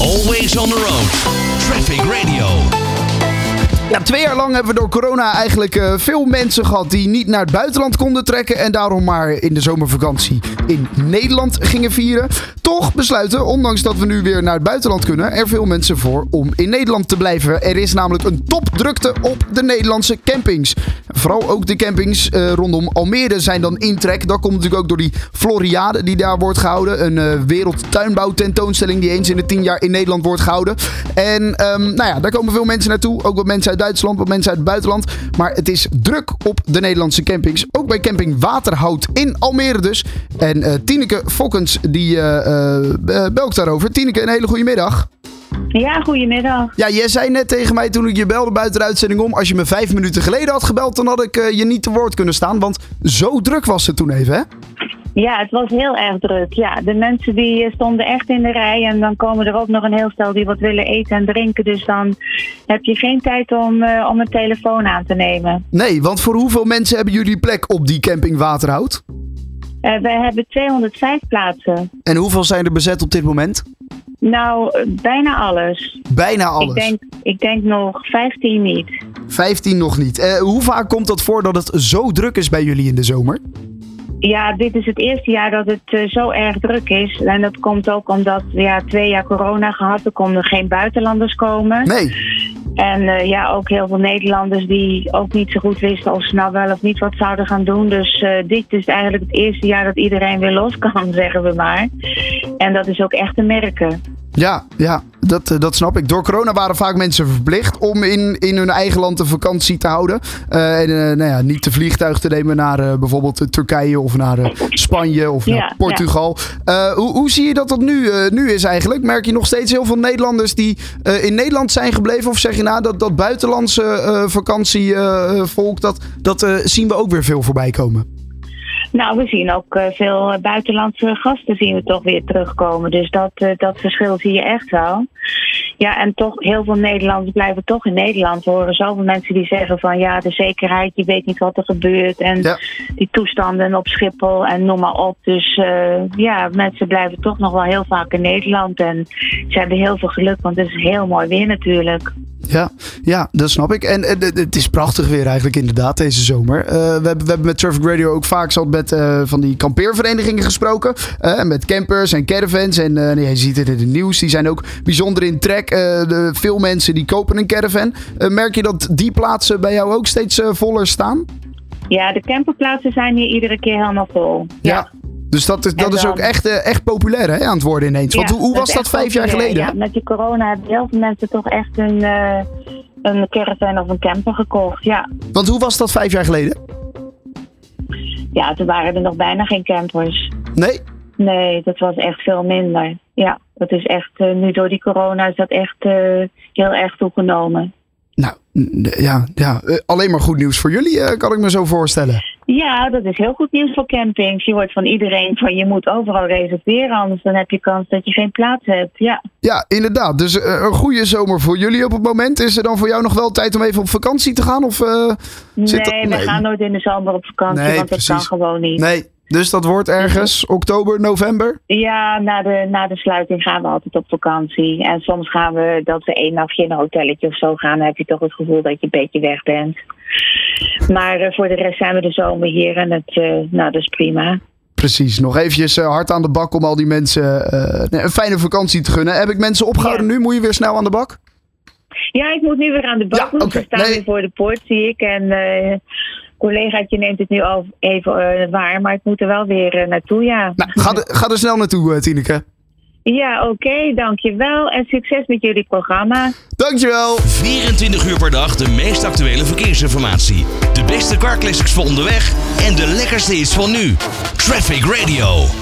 Always on the road. Traffic Radio. Twee jaar lang hebben we door corona eigenlijk eh, veel mensen gehad die niet naar het buitenland konden trekken. En daarom maar in de zomervakantie in Nederland gingen vieren. Toch besluiten, ondanks dat we nu weer naar het buitenland kunnen, er veel mensen voor om in Nederland te blijven. Er is namelijk een topdrukte op de Nederlandse campings. Vooral ook de campings eh, rondom Almere zijn dan in trek. Dat komt natuurlijk ook door die Floriade die daar wordt gehouden. Een uh, wereldtuinbouwtentoonstelling die eens in de tien jaar in Nederland wordt gehouden. En ehm, nou ja, daar komen veel mensen naartoe. Ook wat mensen uit Duitsland, wat mensen uit het buitenland. Maar het is druk op de Nederlandse campings. Ook bij camping Waterhout in Almere dus. En uh, Tineke Fokkens die belkt daarover. Tineke, een hele goede middag. Ja, goedemiddag. Ja, jij zei net tegen mij toen ik je belde buiten de uitzending om... als je me vijf minuten geleden had gebeld, dan had ik uh, je niet te woord kunnen staan. Want zo druk was het toen even, hè? Ja, het was heel erg druk. Ja, de mensen die stonden echt in de rij. En dan komen er ook nog een heel stel die wat willen eten en drinken. Dus dan heb je geen tijd om, uh, om een telefoon aan te nemen. Nee, want voor hoeveel mensen hebben jullie plek op die camping Waterhout? Uh, wij hebben 205 plaatsen. En hoeveel zijn er bezet op dit moment? Nou, bijna alles. Bijna alles? Ik denk, ik denk nog 15 niet. 15 nog niet. Uh, hoe vaak komt dat voor dat het zo druk is bij jullie in de zomer? Ja, dit is het eerste jaar dat het uh, zo erg druk is. En dat komt ook omdat we ja, twee jaar corona gehad. Er konden geen buitenlanders komen. Nee. En uh, ja, ook heel veel Nederlanders die ook niet zo goed wisten of ze nou wel of niet wat zouden gaan doen. Dus uh, dit is eigenlijk het eerste jaar dat iedereen weer los kan, zeggen we maar. En dat is ook echt te merken. Ja, ja dat, dat snap ik. Door corona waren vaak mensen verplicht om in, in hun eigen land een vakantie te houden. Uh, en uh, nou ja, niet de vliegtuig te nemen naar uh, bijvoorbeeld Turkije of naar Spanje of ja, naar Portugal. Ja. hoe, hoe zie je dat dat nu, nu is eigenlijk? Merk je nog steeds heel veel Nederlanders die in Nederland zijn gebleven? Of zeg je nou dat, dat buitenlandse vakantievolk, dat, dat zien we ook weer veel voorbij komen? Nou, we zien ook uh, veel buitenlandse gasten zien we toch weer terugkomen. Dus dat, uh, dat verschil zie je echt wel. Ja, en toch heel veel Nederlanders blijven toch in Nederland. We horen zoveel mensen die zeggen van ja, de zekerheid, je weet niet wat er gebeurt. En ja. die toestanden op Schiphol en noem maar op. Dus uh, ja, mensen blijven toch nog wel heel vaak in Nederland. En ze hebben heel veel geluk, want het is heel mooi weer natuurlijk. Ja, ja, dat snap ik. En het is prachtig weer eigenlijk inderdaad deze zomer. Uh, we, hebben, we hebben met Traffic Radio ook vaak zat met uh, van die kampeerverenigingen gesproken. met campers en caravans. En nee, je ziet het in het nieuws. Die zijn ook bijzonder in trek. de, veel mensen die kopen een caravan. merk je dat die plaatsen bij jou ook steeds voller staan? Ja, de camperplaatsen zijn hier iedere keer helemaal vol. ja. ja. Dus dat is, dat is ook echt, uh, echt populair hè, aan het worden ineens. Want ja, hoe, hoe was dat vijf jaar geleden? Ja, met die corona hebben heel veel mensen toch echt een, uh, een caravan of een camper gekocht. Ja. Want hoe was dat vijf jaar geleden? Ja, toen waren er nog bijna geen campers. Nee? Nee, dat was echt veel minder. Ja, dat is echt, uh, nu door die corona is dat echt heel erg toegenomen. Nou, ja, ja, alleen maar goed nieuws voor jullie, kan ik me zo voorstellen. Ja, dat is heel goed nieuws voor campings. Je hoort van iedereen van je moet overal reserveren, anders dan heb je kans dat je geen plaats hebt. Ja, ja inderdaad. Dus uh, een goede zomer voor jullie op het moment. Is er dan voor jou nog wel tijd om even op vakantie te gaan? Of, uh, nee, zit dat... nee, we gaan nooit in de zomer op vakantie, nee, want precies. dat kan gewoon niet. Nee, dus dat wordt ergens oktober, november? Ja, na de, na de sluiting gaan we altijd op vakantie. En soms gaan we dat we één nachtje in een hotelletje of zo gaan. Dan heb je toch het gevoel dat je een beetje weg bent. Maar uh, voor de rest zijn we de zomer hier en het, uh, nou, dat is prima. Precies, nog eventjes uh, hard aan de bak om al die mensen een fijne vakantie te gunnen. Heb ik mensen opgehouden ja. nu? Moet je weer snel aan de bak? Ja, ik moet nu weer aan de bak. Ja, okay. okay. We staan nee. weer voor de poort, zie ik. En collegaatje neemt het nu al even uh, waar, maar ik moet er wel weer uh, naartoe, ja. Nou, ga, er, ga er snel naartoe, uh, Tineke. Ja, oké, okay, dankjewel. En succes met jullie programma. Dankjewel. 24 uur per dag de meest actuele verkeersinformatie. De beste car classics voor onderweg en de lekkerste is van nu. Traffic Radio.